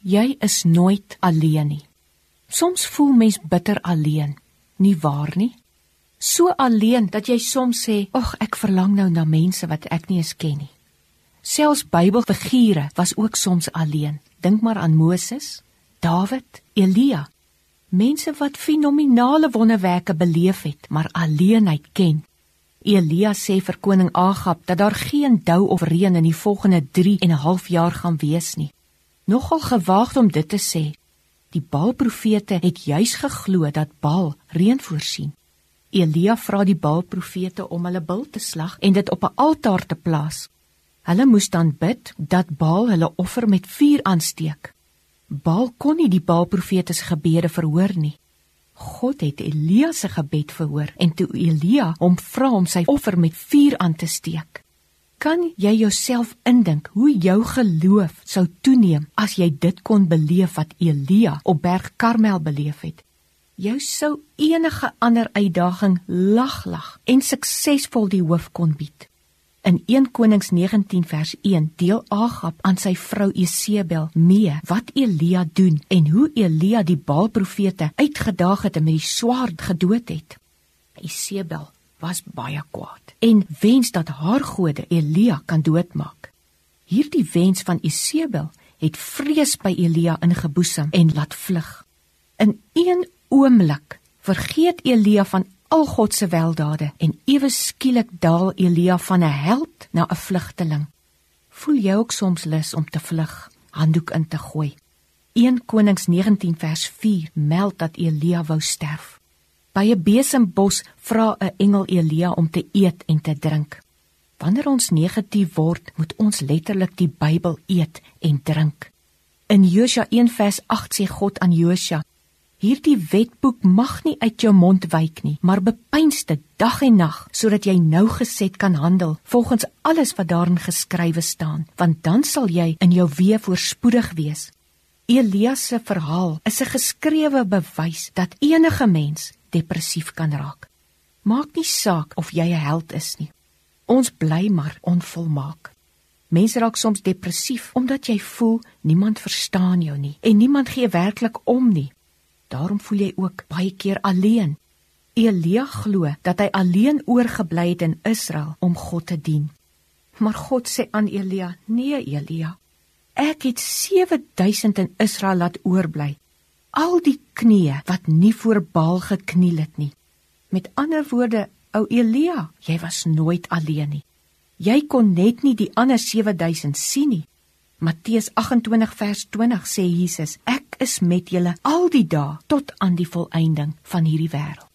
Jy is nooit alleen nie. Soms voel mens bitter alleen, nie waar nie? So alleen dat jy soms sê, "Ag, ek verlang nou na mense wat ek nie eens ken nie." Selfs Bybelfigure was ook soms alleen. Dink maar aan Moses, Dawid, Elia. Mense wat fenominale wonderwerke beleef het, maar alleenheid ken. Elia sê vir koning Agab dat daar geen dou of reën in die volgende 3 en 'n half jaar gaan wees nie. Nogal gewaagd om dit te sê. Die Baalprofete het juis geglo dat Baal reën voorsien. Elia vra die Baalprofete om hulle bil te slag en dit op 'n altaar te plaas. Hulle moes dan bid dat Baal hulle offer met vuur aansteek. Baal kon nie die Baalprofete se gebede verhoor nie. God het Elia se gebed verhoor en toe Elia hom vra om sy offer met vuur aan te steek. Kan jy jouself indink hoe jou geloof sou toeneem as jy dit kon beleef wat Elia op Berg Karmel beleef het? Jou sou enige ander uitdaging laglag en suksesvol die hoof kon bied. In 1 Konings 19 vers 1 deel Agab aan sy vrou Jesebel mee wat Elia doen en hoe Elia die Baalprofete uitgedaag het en met die swaard gedood het. Jesebel was baie kwaad en wens dat haar gode Elia kan doodmaak. Hierdie wens van Jesebel het vrees by Elia ingeboesem en laat vlug. In een oomblik vergeet Elia van al God se weldade en ewe skielik daal Elia van 'n held na 'n vlugteling. Voel jy ook soms lus om te vlug, handdoek in te gooi? 1 Konings 19 vers 4 meld dat Elia wou sterf. By 'n besembos vra 'n engel Elia om te eet en te drink. Wanneer ons negatief word, moet ons letterlik die Bybel eet en drink. In Josua 1 vers 8 sê God aan Josua: Hierdie wetboek mag nie uit jou mond wyk nie, maar bepeins dit dag en nag sodat jy nou geset kan handel volgens alles wat daarin geskrywe staan, want dan sal jy in jou weë voorspoedig wees. Elias se verhaal is 'n geskrewe bewys dat enige mens depressief kan raak. Maak nie saak of jy 'n held is nie. Ons bly maar onvolmaak. Mense raak soms depressief omdat jy voel niemand verstaan jou nie en niemand gee werklik om nie. Daarom voel jy ook baie keer alleen. Elia glo dat hy alleen oorgebly het in Israel om God te dien. Maar God sê aan Elia: "Nee, Elia. Ek het 7000 in Israel laat oorbly. Al die knieë wat nie voor Baal gekniel het nie. Met ander woorde, ou Elia, jy was nooit alleen nie. Jy kon net nie die ander 7000 sien nie. Matteus 28 vers 20 sê Jesus: Ek is met julle al die dae tot aan die volëinding van hierdie wêreld.